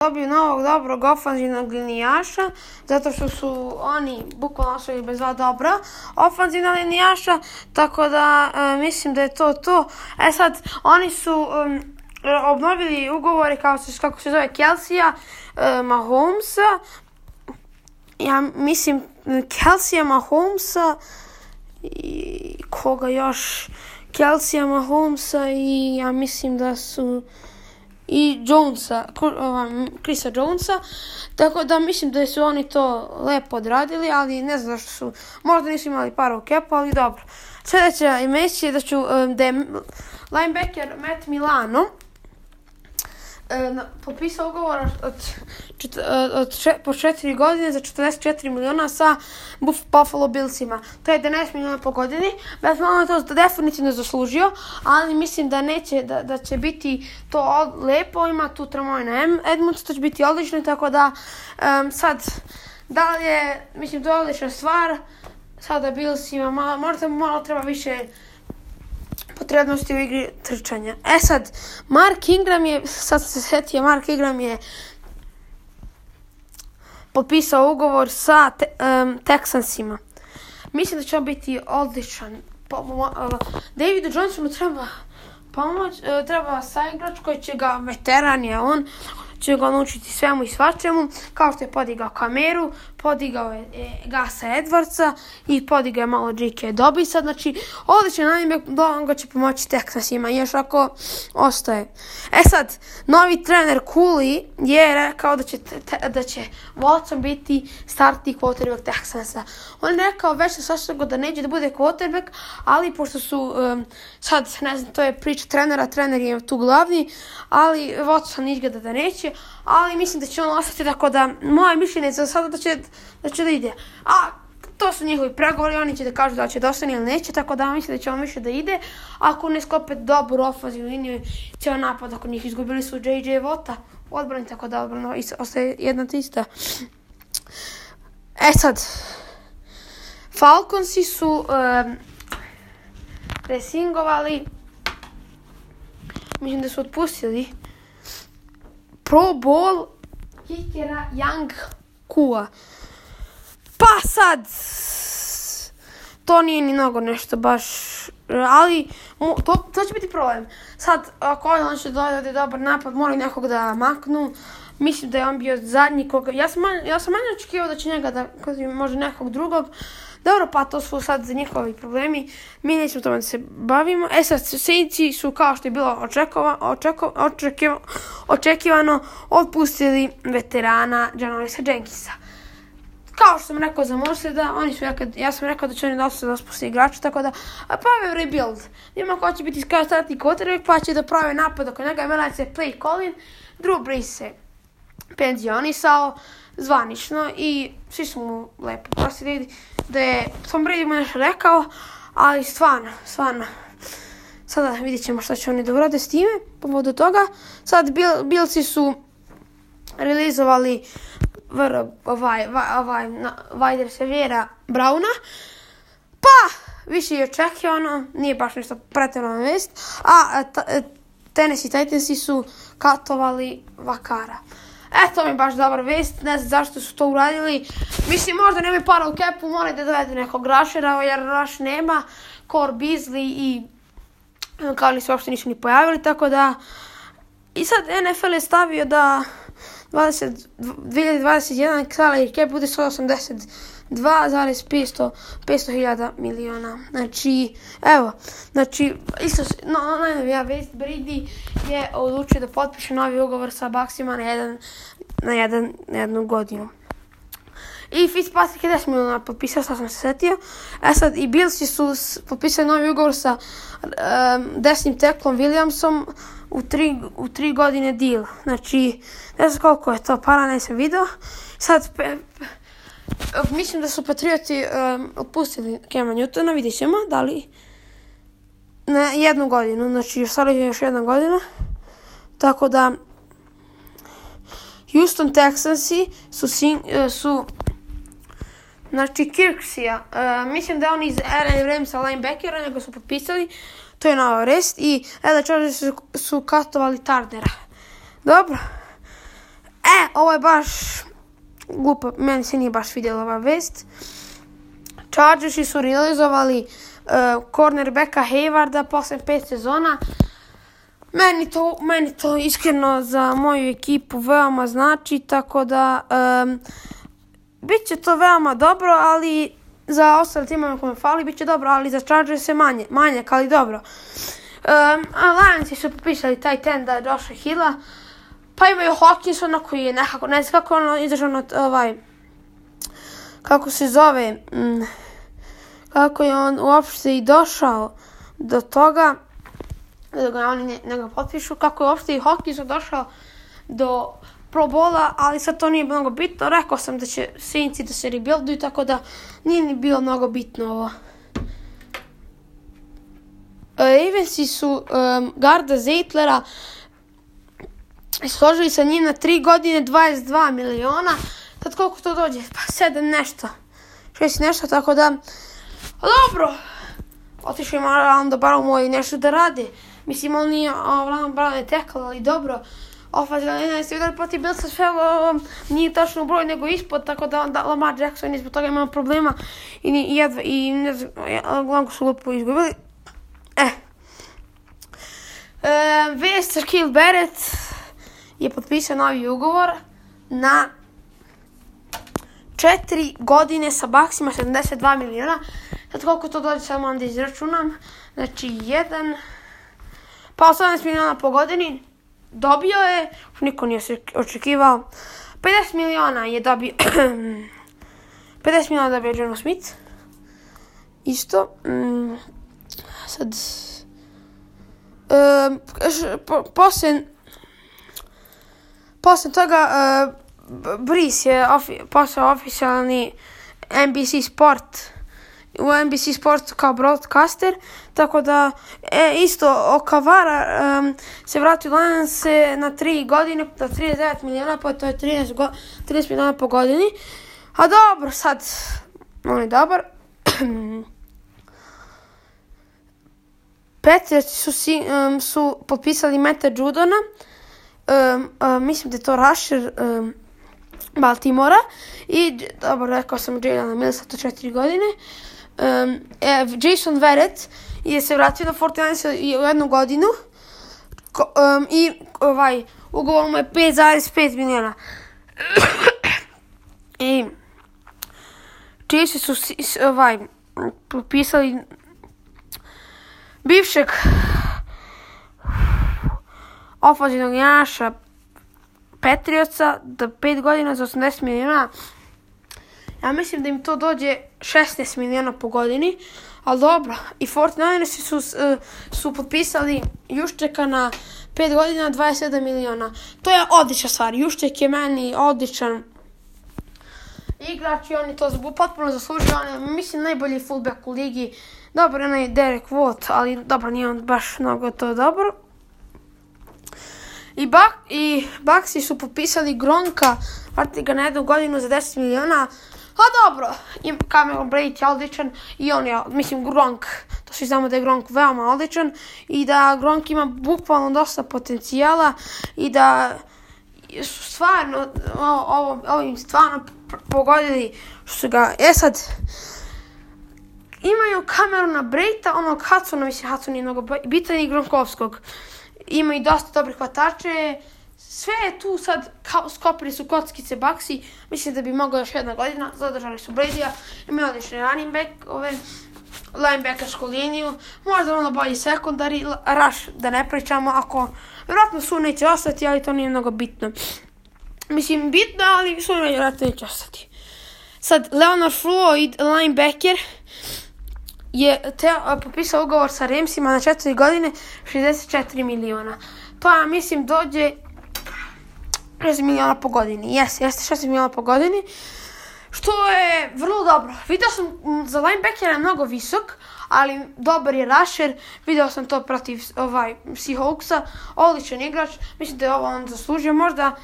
dobiju novog dobrog ofanzivnog linijaša, zato što su oni bukvalno ostali bez dva dobra ofanzivna linijaša, tako da e, mislim da je to to. E sad, oni su um, obnovili ugovore kao se, kako se zove Kelsija, e, Mahomesa, ja mislim Kelsija Mahomesa i koga još Kelsija Mahomesa i ja mislim da su i Jonesa, Chrisa Jonesa, tako da mislim da su oni to lepo odradili, ali ne znam zašto su, možda nisu imali para u kepu, ali dobro. Sljedeća emisija da ću, da je linebacker Matt Milano, potpisao ugovor od, od, od še, po četiri godine za 44 miliona sa Buff, Buffalo Billsima. To je 11 miliona po godini. Bez malo to definitivno zaslužio, ali mislim da neće, da, da će biti to od, lepo. Ima tu Tramojna Edmunds, to će biti odlično, tako da um, sad dalje, mislim to je odlična stvar. Sada Billsima, malo, možda malo treba više potrebnosti u igri trčanja. E sad, Mark Ingram je, sad se setio, Mark Ingram je potpisao ugovor sa te, um, Texansima. Mislim da će on biti odličan. Po, uh, Davidu Johnsonu treba pomoć, uh, treba saigrač koji će ga, veteran je on, će ga naučiti svemu i svačemu, kao što je podigao kameru, podigao je e, Gasa Edwardsa i podigao je malo J.K. Dobisa, znači odličan anime, on ga će pomoći Texasima, još ako ostaje. E sad, novi trener Cooley je rekao da će, te, da će Watson biti startni quarterback Texansa. On je rekao već sa sastago da neće da bude quarterback, ali pošto su, um, sad, ne znam, to je priča trenera, trener je tu glavni, ali Watson izgleda da neće, ali mislim da će on ostati tako da moje mišljenje za sada da će da će da ide. A to su njihovi pregovori, oni će da kažu da će da ostane ili neće, tako da mislim da će on više da ide. Ako ne skope dobru ofazivnu liniju, cijel napad, ako njih izgubili su JJ Vota, odbrani, tako da odbrana ostaje jedna tista. E sad, Falconsi su um, resingovali, mislim da su otpustili Pro Bowl kikera Young Kua. Pa sad, to nije ni mnogo nešto baš, ali to, to će biti problem. Sad, ako on će dodati dobar napad, mora nekog da maknu. Mislim da je on bio zadnji koga, ja sam, ja sam manje očekivao da će njega da, može nekog drugog. Dobro, pa to su sad njihovi problemi. Mi nećemo tome da se bavimo. E sad, Saintsi su kao što je bilo očekova, očeko, očekivano, očekivano otpustili veterana Janorisa Jenkinsa. Kao što sam rekao za Morseda, oni su, ja, ja sam rekao da će oni dosta da spusti igrača, tako da prave rebuild. Ima ko će biti startni quarterback, pa će da prave napad oko njega, imala se play Colin, Drew Brees se penzionisao zvanično i svi su mu lepo prosili da je Tom Brady mu nešto rekao, ali stvarno, stvarno, sada vidjet ćemo šta će oni da urade s time, povodu toga. Sad Bill, Billsi su realizovali vr, ovaj, ovaj, wide receivera Brauna, pa više je očekivano, nije baš nešto pretjerano vest, a ta, Tennessee Titansi su katovali Vakara. Eto mi baš dobra vest, ne znam zašto su to uradili. Mislim, možda nemaju para u kepu, moraju da dovede nekog rašera, jer raš nema. Core Beasley i Kali se uopšte nisu ni pojavili, tako da... I sad NFL je stavio da 20, 2021 salary cap bude 182,500 500 miliona. Znači, evo, znači, isto, no, najnovija vest, Brady je odlučio da potpiše novi ugovor sa Baxima na, jedan, na, jedan, na jednu godinu. I Fitzpatrick je 10 miliona potpisao, sad sam se setio. E sad, i Billsi su potpisali novi ugovor sa um, desnim teklom Williamsom u tri, u tri godine deal. Znači, ne znam koliko je to para, nisam video. Sad, pe, pe, mislim da su Patrioti um, otpustili Kema Newtona, vidjet ćemo da li na jednu godinu, znači ostala je još jedna godina. Tako da Houston Texansi su, sin, uh, su znači Kirksija, uh, mislim da on iz LA Ramsa linebackera, nego su potpisali, to je nova rest i Chargers su, su katovali Tardera. Dobro. ovo je baš glupo, meni se nije baš vidjela ova vest. Chargersi su realizovali uh, cornerbacka Haywarda posle pet sezona. Meni to, meni to iskreno za moju ekipu veoma znači, tako da um, bit to veoma dobro, ali za ostale timove kome fali bit će dobro, ali za Chargers se manje, manjak, ali dobro. Um, Lionsi su popisali taj tenda Josha Hilla, pa imaju Hawkinsona koji je nekako, ne znam kako ono izašao na ovaj, kako se zove, mm, kako je on uopšte i došao do toga, da ga oni ne, potpišu, kako je uopšte i Hawkinson došao do Pro Bola, ali sad to nije mnogo bitno. Rekao sam da će Saintsi da se rebuilduju, tako da nije ni bilo mnogo bitno ovo. Ravensi su um, Garda Zeitlera složili sa njim na 3 godine 22 miliona. Sad koliko to dođe? Pa 7 nešto. 6 nešto, tako da... Dobro. Otišao je Orlando Brown i nešto da rade. Mislim, on nije Orlando Brown je tekal, ali dobro. Ofazila je se udar protiv Bilsa sve um, nije tačno broj nego ispod, tako da, da Lamar Jackson izbog toga ima problema i, i jedva, i ne znam, glavno su lupu izgubili. Eh. E, Vest Shaquille Barrett je potpisao novi ugovor na četiri godine sa Baksima 72 miliona. Sad koliko to dođe, samo onda izračunam. Znači, jedan, pa 18 miliona po godini. Dobio je, niko nije očekivao, 50 miliona je dobio, 50 miliona dobio John Smith. Isto. Mm, sad, po, posle, posle toga uh, Brice je ofi, postao oficijalni NBC Sport u NBC Sports kao broadcaster, tako da e, isto Okavara um, se vratio se na 3 godine, na 39 miliona, pa to je 13, go, 30 miliona po godini. A dobro, sad, on je dobar. Patriots su, si, um, su potpisali Meta Judona, um, um, mislim da je to Rusher, um, Baltimora i dobro rekao sam Jalen Millsa to četiri godine. Um, Jason Verrett je se vratio na 49 u jednu godinu Ko, um, i ovaj ugovor mu je 5,5 miliona. I Chiefs su ovaj potpisali bivšeg ofazivnog jaša Patriotsa da 5 godina za 80 miliona. Ja mislim da im to dođe 16 miliona po godini, ali dobro. I 49ersi su, uh, su potpisali Juščeka na 5 godina 27 miliona. To je odlična stvar. Jušček je meni odličan igrač i on je to potpuno zaslužio. On je, mislim, najbolji fullback u ligi. Dobro, onaj Derek Watt, ali dobro, nije on baš mnogo to dobro. I, bak, i Baksi su popisali Gronka, vrati ga na jednu godinu za 10 miliona. A dobro, im Cameron Brate je odličan i on je, mislim, Gronk, to svi znamo da je Gronk veoma odličan i da Gronk ima bukvalno dosta potencijala i da su stvarno, ovo, ovo im stvarno pogodili što su ga, e sad, imaju kameru na Brejta, onog Hudsona, mislim, Hudson je mnogo bitan i Gronkovskog ima i dosta dobrih hvatače. Sve je tu sad, kao, skopili su kockice Baksi, mislim da bi mogao još jedna godina, zadržali su Bradija, imaju odlični running back, ove, linebackersku liniju, možda ono bolji sekundari, rush da ne pričamo, ako, vjerojatno su neće ostati, ali to nije mnogo bitno. Mislim, bitno, ali su vjerojatno neće ostati. Sad, Leonard Floyd, linebacker, je te, popisao ugovor sa Remsima na 4 godine 64 miliona. Ja mislim dođe 6 miliona po godini. Jes, jeste 6 miliona po godini. Što je vrlo dobro. Video sam za linebackera je mnogo visok, ali dobar je rusher. Video sam to protiv ovaj Seahawksa. Odličan igrač. Mislim da je ovo on zaslužio. Možda,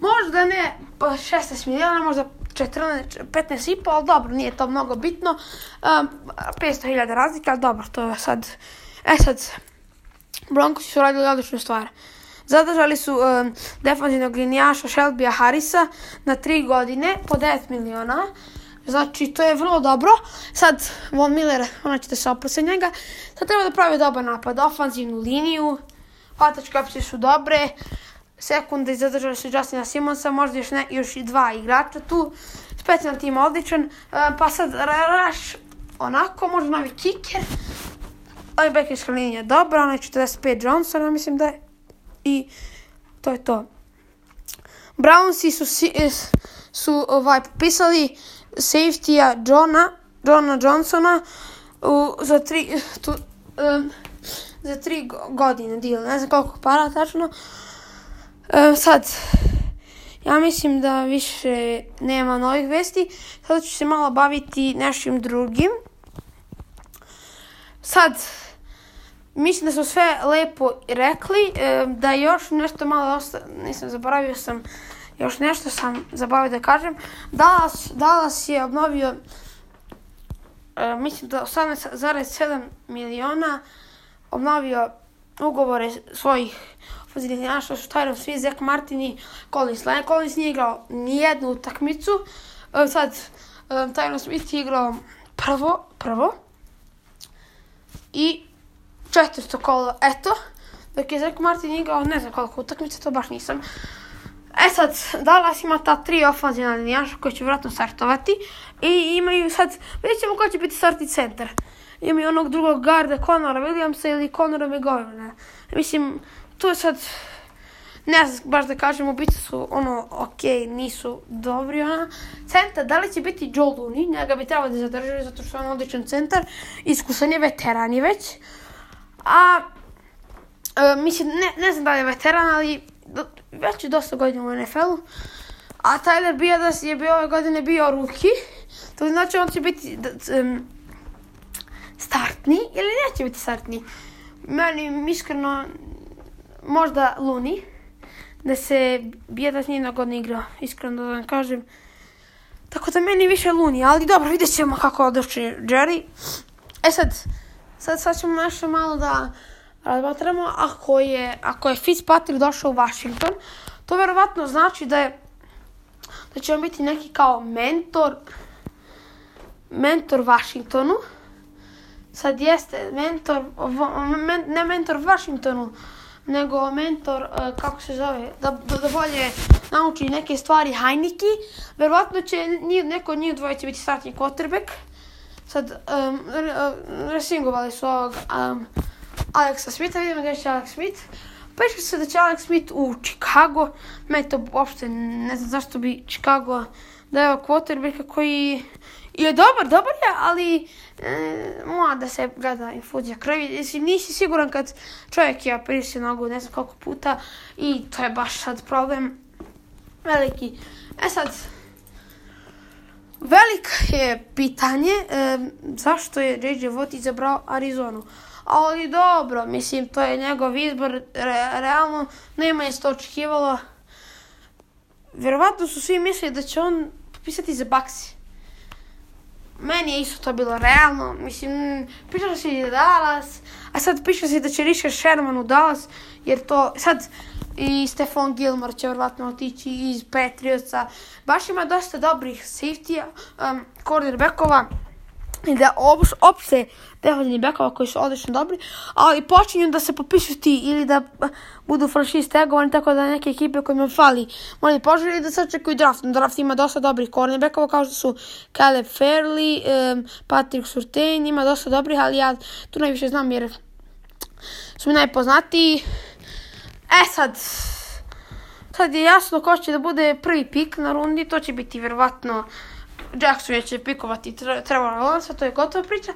možda ne 16 miliona, možda 14, 15 i ali dobro, nije to mnogo bitno. Um, 500.000 razlika, dobro, to je sad... E sad, Broncos su radili odličnu stvar. Zadržali su um, defanzivnog linijaša Shelbya Harrisa na tri godine po 9 miliona. Znači, to je vrlo dobro. Sad, Von Miller, ona ćete se oprose njega. Sad treba da pravi dobar napad, ofanzivnu liniju. Hvatačke opcije su dobre. Sekunde zadržali su Justina Simonsa, možda još, ne, još i dva igrača tu. Specijalni tim odličan. Uh, pa sad, Raš, onako, možda novi kiker. Ovaj bekerska linija dobra, ona je 45 Johnsona, mislim da je. I to je to. Brownsi su, su ovaj, popisali safety-a Johna, Johna Johnsona u, za tri, tu, um, za tri godine deal. Ne znam koliko para tačno. Um, sad, ja mislim da više nema novih vesti. Sada ću se malo baviti našim drugim. Sad, mislim da smo sve lepo rekli. Um, da još nešto malo osta... Nisam, zaboravio sam još nešto sam zabavio da kažem. Dallas, Dallas je obnovio uh, mislim da 18,7 miliona obnovio ugovore svojih ofenzivnih naša su Tyron Smith, Zach Martin i Collins. Lane Collins nije igrao nijednu utakmicu. Uh, sad, Tyron Smith je igrao prvo, prvo. I 400 kola, eto. Dok je Zach Martin igrao ne znam koliko utakmica, to baš nisam. E sad, Dallas ima ta tri ofanzivna linijaša koji će vratno startovati i imaju sad, vidjet ćemo ko će biti startni centar. Imaju onog drugog garda, Conora Williamsa ili Conora McGovina. Mislim, to je sad, ne znam baš da kažem, ubice su ono, ok, nisu dobri, ona. Centar, da li će biti Joe Looney, njega bi trebalo da zadržaju zato što je on odličan centar, iskusan je veteran je već. A, e, mislim, ne, ne znam da li je veteran, ali već je dosta godina u NFL-u. A Tyler Biadas je bio ove godine bio ruki. To znači on će biti um, startni ili neće biti startni. Meni iskreno možda Luni da se Biadas nije na godinu igrao. Iskreno da vam kažem. Tako da meni više Luni, ali dobro, vidjet ćemo kako odluči Jerry. E sad, sad, sad ćemo nešto malo da razmatramo, ako je, ako je Fitzpatrick došao u Washington, to verovatno znači da je da će on biti neki kao mentor mentor Washingtonu. Sad jeste mentor, men, ne mentor Washingtonu, nego mentor, uh, kako se zove, da, da, da bolje nauči neke stvari Heineke. Verovatno će neko od njih dvoje će biti startni quarterback. Sad, um, resingovali su ovog um, Alexa Smitha, vidimo gdje će Alex Smith. Piše se da će Alex Smith u Chicago. Meni to uopšte ne znam zašto bi Chicago dao quarterbacka koji je dobar, dobar je, ali e, mora da se gleda infuzija krvi. Mislim, nisi siguran kad čovjek je operisio nogu ne znam koliko puta i to je baš sad problem veliki. E sad, veliko je pitanje e, zašto je JJ Watt izabrao Arizonu ali dobro, mislim, to je njegov izbor, re, realno, nema je to očekivalo. Verovatno su svi mislili da će on popisati za Baxi. Meni je isto to bilo realno, mislim, pričalo se i da Dallas, a sad piše se da će Richard Sherman u Dallas, jer to, sad, i Stefan Gilmore će verovatno otići iz Patriotsa. Baš ima dosta dobrih safety-a, um, cornerbackova i da opšte defensivni bekova koji su odlično dobri, ali počinju da se popišu ti ili da budu franšiz tegovani, tako da neke ekipe kojima fali mali poželi da sačekuju draft. Draft ima dosta dobrih cornerbackova kao što su Caleb Fairley, um, Patrick Surtain, ima dosta dobrih, ali ja tu najviše znam jer su mi najpoznatiji. E sad, sad je jasno ko će da bude prvi pik na rundi, to će biti verovatno Jackson će pikovati Trevor Lawrence, to je gotova priča.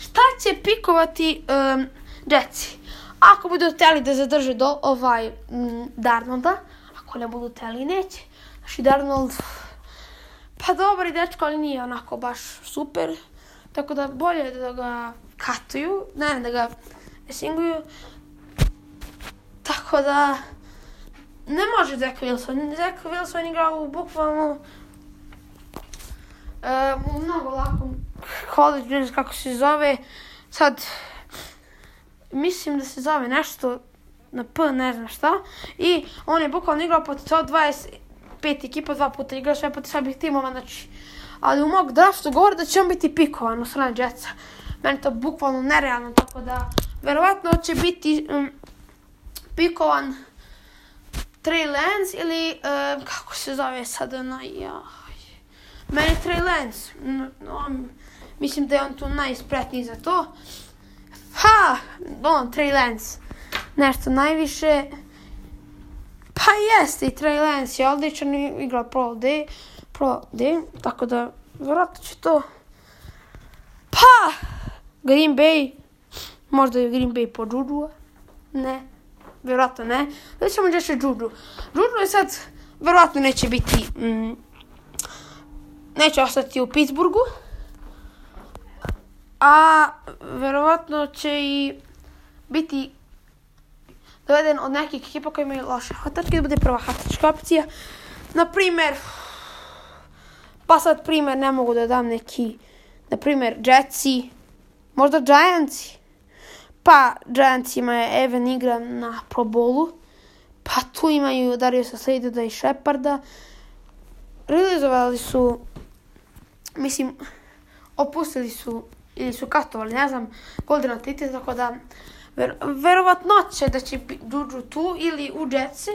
Šta će pikovati um, Jetsi? Ako budu hteli da zadrže do ovaj m, Darnolda, ako ne budu hteli, neće. Znači Darnold, pa dobri dečko, ali nije onako baš super. Tako da bolje da ga katuju, ne da ga singuju. Tako da ne može Zach Wilson. Zach Wilson igrao u bukvalno Uh, mnogo lako college, ne znam kako se zove. Sad, mislim da se zove nešto na P, ne znam šta. I on je bukvalno igrao pod 125 ekipa, dva puta igrao sve protiv slabih timova, znači. Ali u mog draftu govori da će on biti pikovan u strane Jetsa. Meni to bukvalno nerealno, tako da verovatno će biti um, pikovan Trey Lance ili uh, kako se zove sad onaj, ja, meni Trey Lance, no, mislim da je on tu najspretniji za to. Ha, on, Trey Lance, nešto najviše. Pa jeste i Trey Lance je odličan igra Pro D, Pro D, tako da vjerojatno će to. Pa, Green Bay, možda je Green Bay po Juju, ne, vjerojatno ne. Da ćemo reći Juju. Juju je sad, vjerojatno neće biti, mm, neće ostati u Pittsburghu. A verovatno će i biti doveden od nekih ekipa koji imaju loše hvatačke, da bude prva hvatačka opcija. Naprimer, pa sad primer ne mogu da dam neki, naprimer, Jetsi, možda Giantsi. Pa Giantsima je Evan igra na Pro Bowlu, pa tu imaju Dariusa Slayduda i Sheparda. Realizovali su, mislim, opustili su ili su katovali, ne znam, Golden Athlete, tako da ver, verovatno će da će Juju tu ili u Jetsi,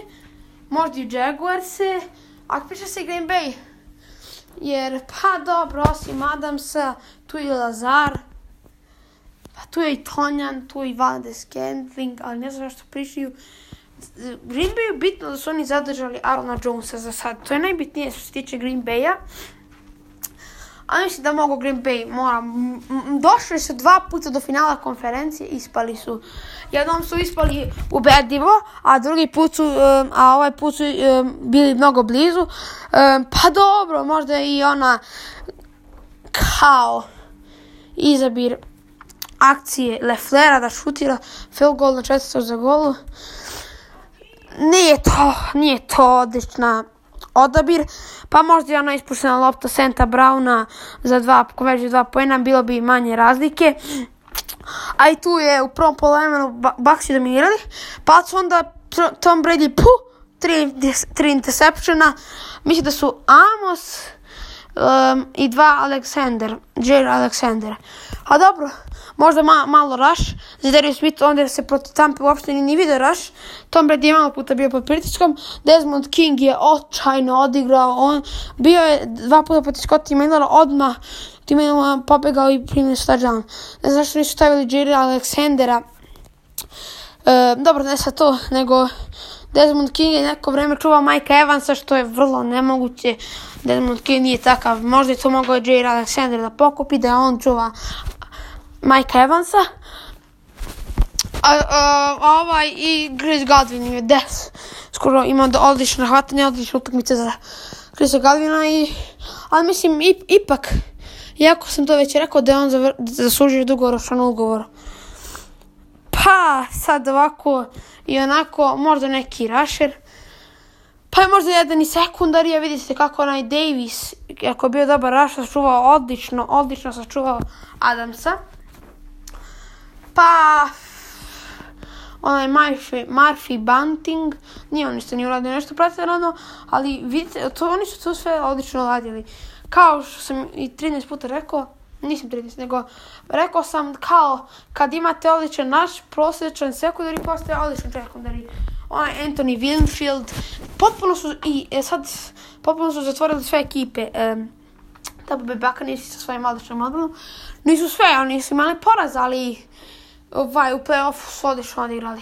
možda i u Jaguarse, piše se Green Bay. Jer, pa dobro, osim Adamsa, tu je Lazar, pa tu je i Tonjan, tu je i Valdes Scantling, ali ne znam što pričaju. Green Bay je bitno da su oni zadržali Arona Jonesa za sad. To je najbitnije što se tiče Green Bay-a. A mislim da mogu Green Bay, moram. Došli su dva puta do finala konferencije, ispali su. Jednom su ispali ubedljivo, a drugi put su, a ovaj put su bili mnogo blizu. Pa dobro, možda i ona kao izabir akcije Leflera da šutira field goal na četvrtu za golu. Nije to, nije to odlična odabir, pa možda je ona ispuštena lopta Senta Brauna za dva, veće dva pojena, bilo bi manje razlike. A i tu je u prvom polemenu Bucks dominirali, pa su onda Tom Brady, pu, tri, tri interceptiona, mislim da su Amos um, i dva Alexander, Jair Alexander. A dobro, možda ma, malo rush. Za Darius Smith onda se protiv Tampa uopšte ni vidio rush. Tom Brady je malo puta bio pod pritiskom. Desmond King je očajno odigrao. On bio je dva puta protiv Scotta Millera odmah. Tim Millera pobegao i primio touchdown. Ne znam što nisu stavili Jerry Alexandera. E, dobro, ne sa to, nego Desmond King je neko vreme čuvao Mike Evansa, što je vrlo nemoguće. Desmond King nije takav. Možda je to mogao Jerry Alexander da pokupi, da on čuva Mike Evansa. A, a, ovaj i Chris Godwin je des. Skoro ima odlične hvatanje, odlične utakmice za Chrisa Godwina i ali mislim ip, ipak iako sam to već rekao da je on zaslužio dugoročan ugovor. Pa sad ovako i onako možda neki rusher. Pa je možda jedan i sekundarija, vidite kako onaj Davis, ako je bio dobar rush, sačuvao odlično, odlično sačuvao Adamsa. Pa, onaj Murphy, Murphy Bunting, nije on isto nije uradio nešto pretjerano, ali vidite, to, oni su to sve odlično radili. Kao što sam i 13 puta rekao, nisam 13, nego rekao sam kao kad imate odličan naš prosječan sekundari, postaje odličan sekundari. Onaj Anthony Winfield, potpuno su i e, sad potpuno su zatvorili sve ekipe. Um, Tampa Bay Buccaneers sa svojim odličnim modelom. Nisu sve, oni su imali poraz, ali ovaj, u play-offu su odlično odigrali.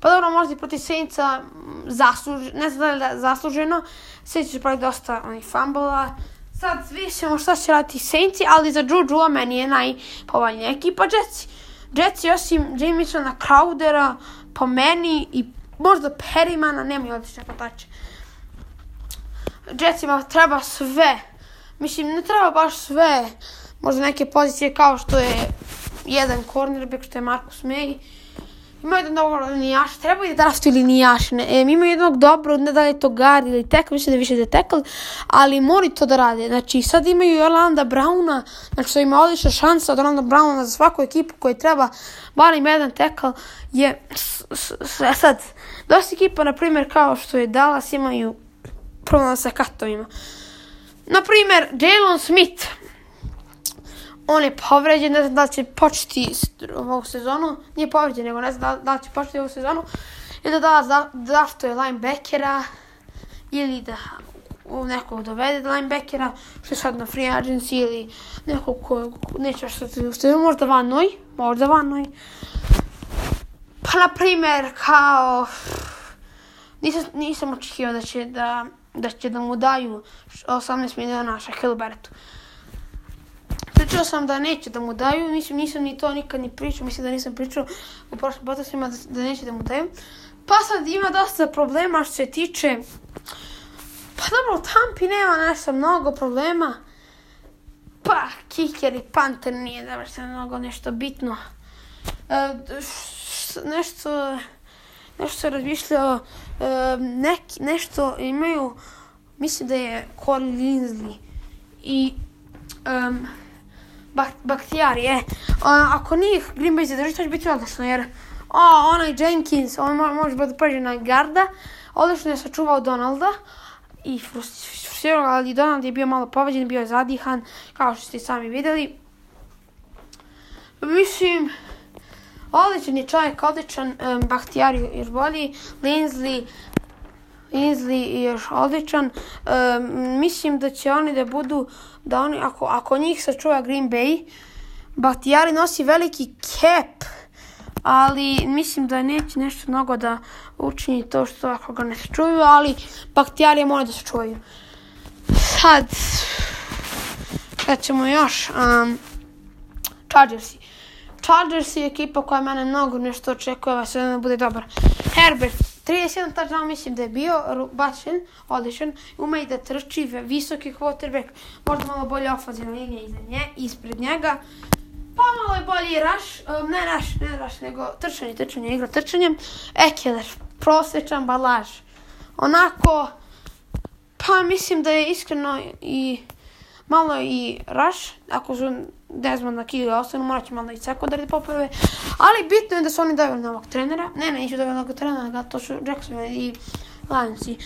Pa dobro, možda i protiv Saintsa zasluženo, ne znam da li da zasluženo. Saints će pravi dosta onih fumble Sad vidimo šta će raditi Saintsi, ali za Juju meni je najpovoljnija ekipa Jetsi. Jetsi osim Jamesona Crowdera, po meni i možda Perimana, nemaju odlične hvatače. Jetsima treba sve. Mislim, ne treba baš sve. Možda neke pozicije kao što je jedan cornerback, što je Marcus May. Ima jedan dobro linijaš, treba i da draftuju linijaš. Ne, e, imaju jednog dobrog, ne da je to guard ili tackle, mislim da je više da je tackle, ali mori to da rade. Znači, sad imaju i Orlanda Browna, znači to ima odlična šansa od Orlanda Browna za svaku ekipu koja treba barem jedan tackle je s, sad, dosta ekipa, na primjer, kao što je Dallas, imaju problem sa katovima. Na primjer, Jalen Smith, on je povređen, ne znam da će početi ovu sezonu, nije povređen, nego ne znam da, da će početi ovu sezonu, ili da da draftuje linebackera, ili da nekog dovede da linebackera, što je sad na free agency, ili nekog ko neće što se ustavio, možda Van Noj, možda Van Noj. Pa, na primjer, kao, nisam, nisam očekivao da će da, da će da mu daju 18 miliona Shaquille Barrettu pričao sam da neće da mu daju, nisam, nisam ni to nikad ni pričao, mislim da nisam pričao u prošlim podcastima da, da neće da mu daju. Pa sad ima dosta problema što se tiče, pa dobro, Tampi nema nešto mnogo problema, pa kiker i panter nije da se mnogo nešto bitno. E, nešto, nešto se razmišljao, e, neki, nešto imaju, mislim da je Corey Linsley i um, bak, bakterije. ako njih Green Bay zadrži, to će biti odlično, jer o, onaj Jenkins, on može biti prvi na garda, odlično je sačuvao Donalda i frustrirao, ali Donald je bio malo poveđen, bio je zadihan, kao što ste sami videli. Mislim, odličan je čovjek, odličan, um, Bahtijari još bolji, Linsley, Linsley je još odličan. Um, mislim da će oni da budu, da oni, ako, ako njih sačuva Green Bay, Bahtijari nosi veliki cap, ali mislim da neće nešto mnogo da učini to što ako ga ne sačuvaju, ali Bahtijari mora da sačuvaju. Sad, kad ćemo još, um, Chargersi. Chargers je ekipa koja mene mnogo nešto očekuje, va se da bude dobar. Herbert, 31 touchdown mislim da je bio bačen, odličan, ume i da trči, visoki quarterback, možda malo bolje ofazina linija iza nje, ispred njega, pa malo je bolji rush, um, ne rush, ne rush, nego trčanje, trčanje, igra trčanjem, Ekeler, prosječan balaž, onako, pa mislim da je iskreno i malo i rush, ako su Desmond na Kili ostanu, morat će malo i sekundari da poprave, ali bitno je da su oni doveli novog trenera, ne, ne, nisu doveli novog trenera, to su Jackson i Lionsi.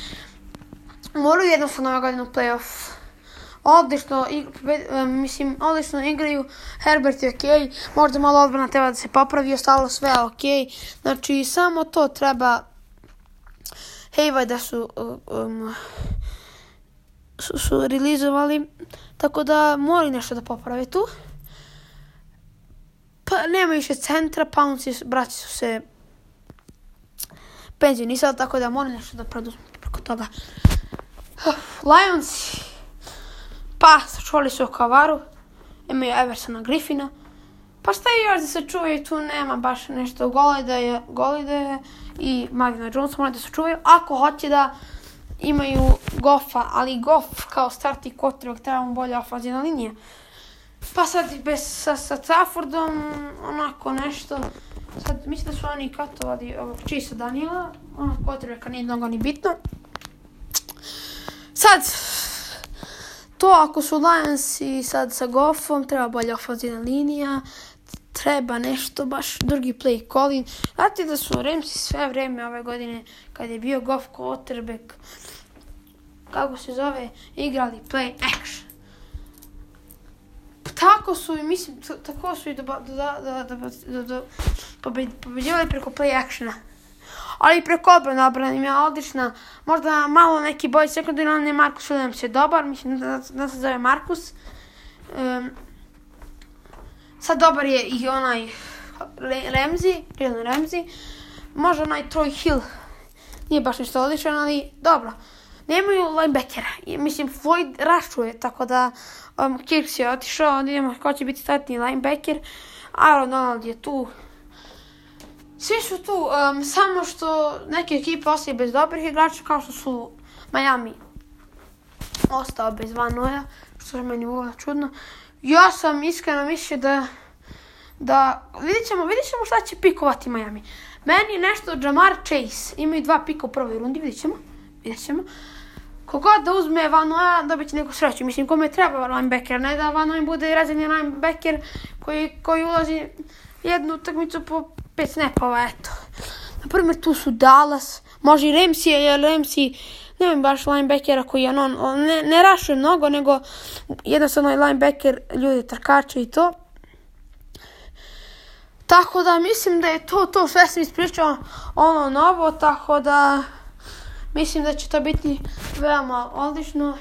Moraju jednostavno ove godine u playoff. Odlično, um, mislim, odlično igraju, Herbert je okej, okay. možda malo odbrana treba da se popravi, ostalo sve je okej, okay. znači samo to treba Hejva da su um, su, su realizovali, tako da moraju nešto da poprave tu. Pa nema više centra, Pounce braći su se penzionisali, tako da moraju nešto da preduzmu preko toga. Lions, pa sačuvali su Kavaru, imaju Eversona Griffina, pa šta je još da se čuvaju, tu nema baš nešto. Golideje, Golideje i Magna Jones moraju da se čuvaju, ako hoće da imaju Goffa, ali Goff kao starti kotrivak treba mu bolja ofazina linija. Pa sad bez, sa, sa Traffordom, onako nešto, sad mislim da su oni katovali ovog Čisa Daniela, ono kotrivaka nije mnogo ni bitno. Sad, to ako su Lions i sad sa Goffom, treba bolja ofazina linija, treba nešto, baš drugi play calling. Znate da su Ramsi sve vreme ove godine, kad je bio Goff quarterback, kako se zove, igrali play action. Tako su i mislim, tako su i do, do, do, do, do, do, pobeđivali preko play actiona. Ali preko obrana obrana im je odlična. Možda malo neki boj sekundari, ali ne Markus Williams je dobar. Mislim da, da se zove Markus. Um, sad dobar je i onaj Ramsey, Jalen Ramsey. Možda onaj Troy Hill. Nije baš nešto odličan, ali dobro nemaju linebackera. Mislim, Floyd rašuje, tako da um, Kirks je otišao, onda idemo ko će biti startni linebacker. Aaron Donald je tu. Svi su tu, um, samo što neke ekipe ostaju bez dobrih igrača, kao što su Miami ostao bez Van Noja, što je meni uvijek čudno. Ja sam iskreno mislio da da vidjet ćemo, vidjet ćemo šta će pikovati Miami. Meni nešto Jamar Chase. Imaju dva pika u prvoj rundi, vidjet ćemo. Vidjet ćemo. Kogod da uzme Van Noya, dobit će neku sreću. Mislim, kome treba linebacker, ne da Van Noy bude rezervni linebacker koji, koji ulazi jednu utakmicu po pet snapova, eto. Na primjer, tu su Dallas, može i Ramsey, jer Ramsey nemam baš linebackera koji je on, on ne, ne rašuje mnogo, nego jednostavno je linebacker, ljudi trkače i to. Tako da mislim da je to to sve sam ispričao ono novo, tako da mislim da će to biti veoma odlično.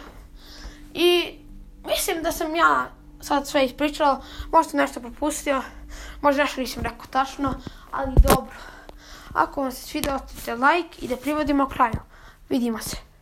I mislim da sam ja sad sve ispričala, možda nešto propustio, možda nešto nisam rekao tačno, ali dobro. Ako vam se svidio, ostavite like i da privodimo kraju. Vidimo se.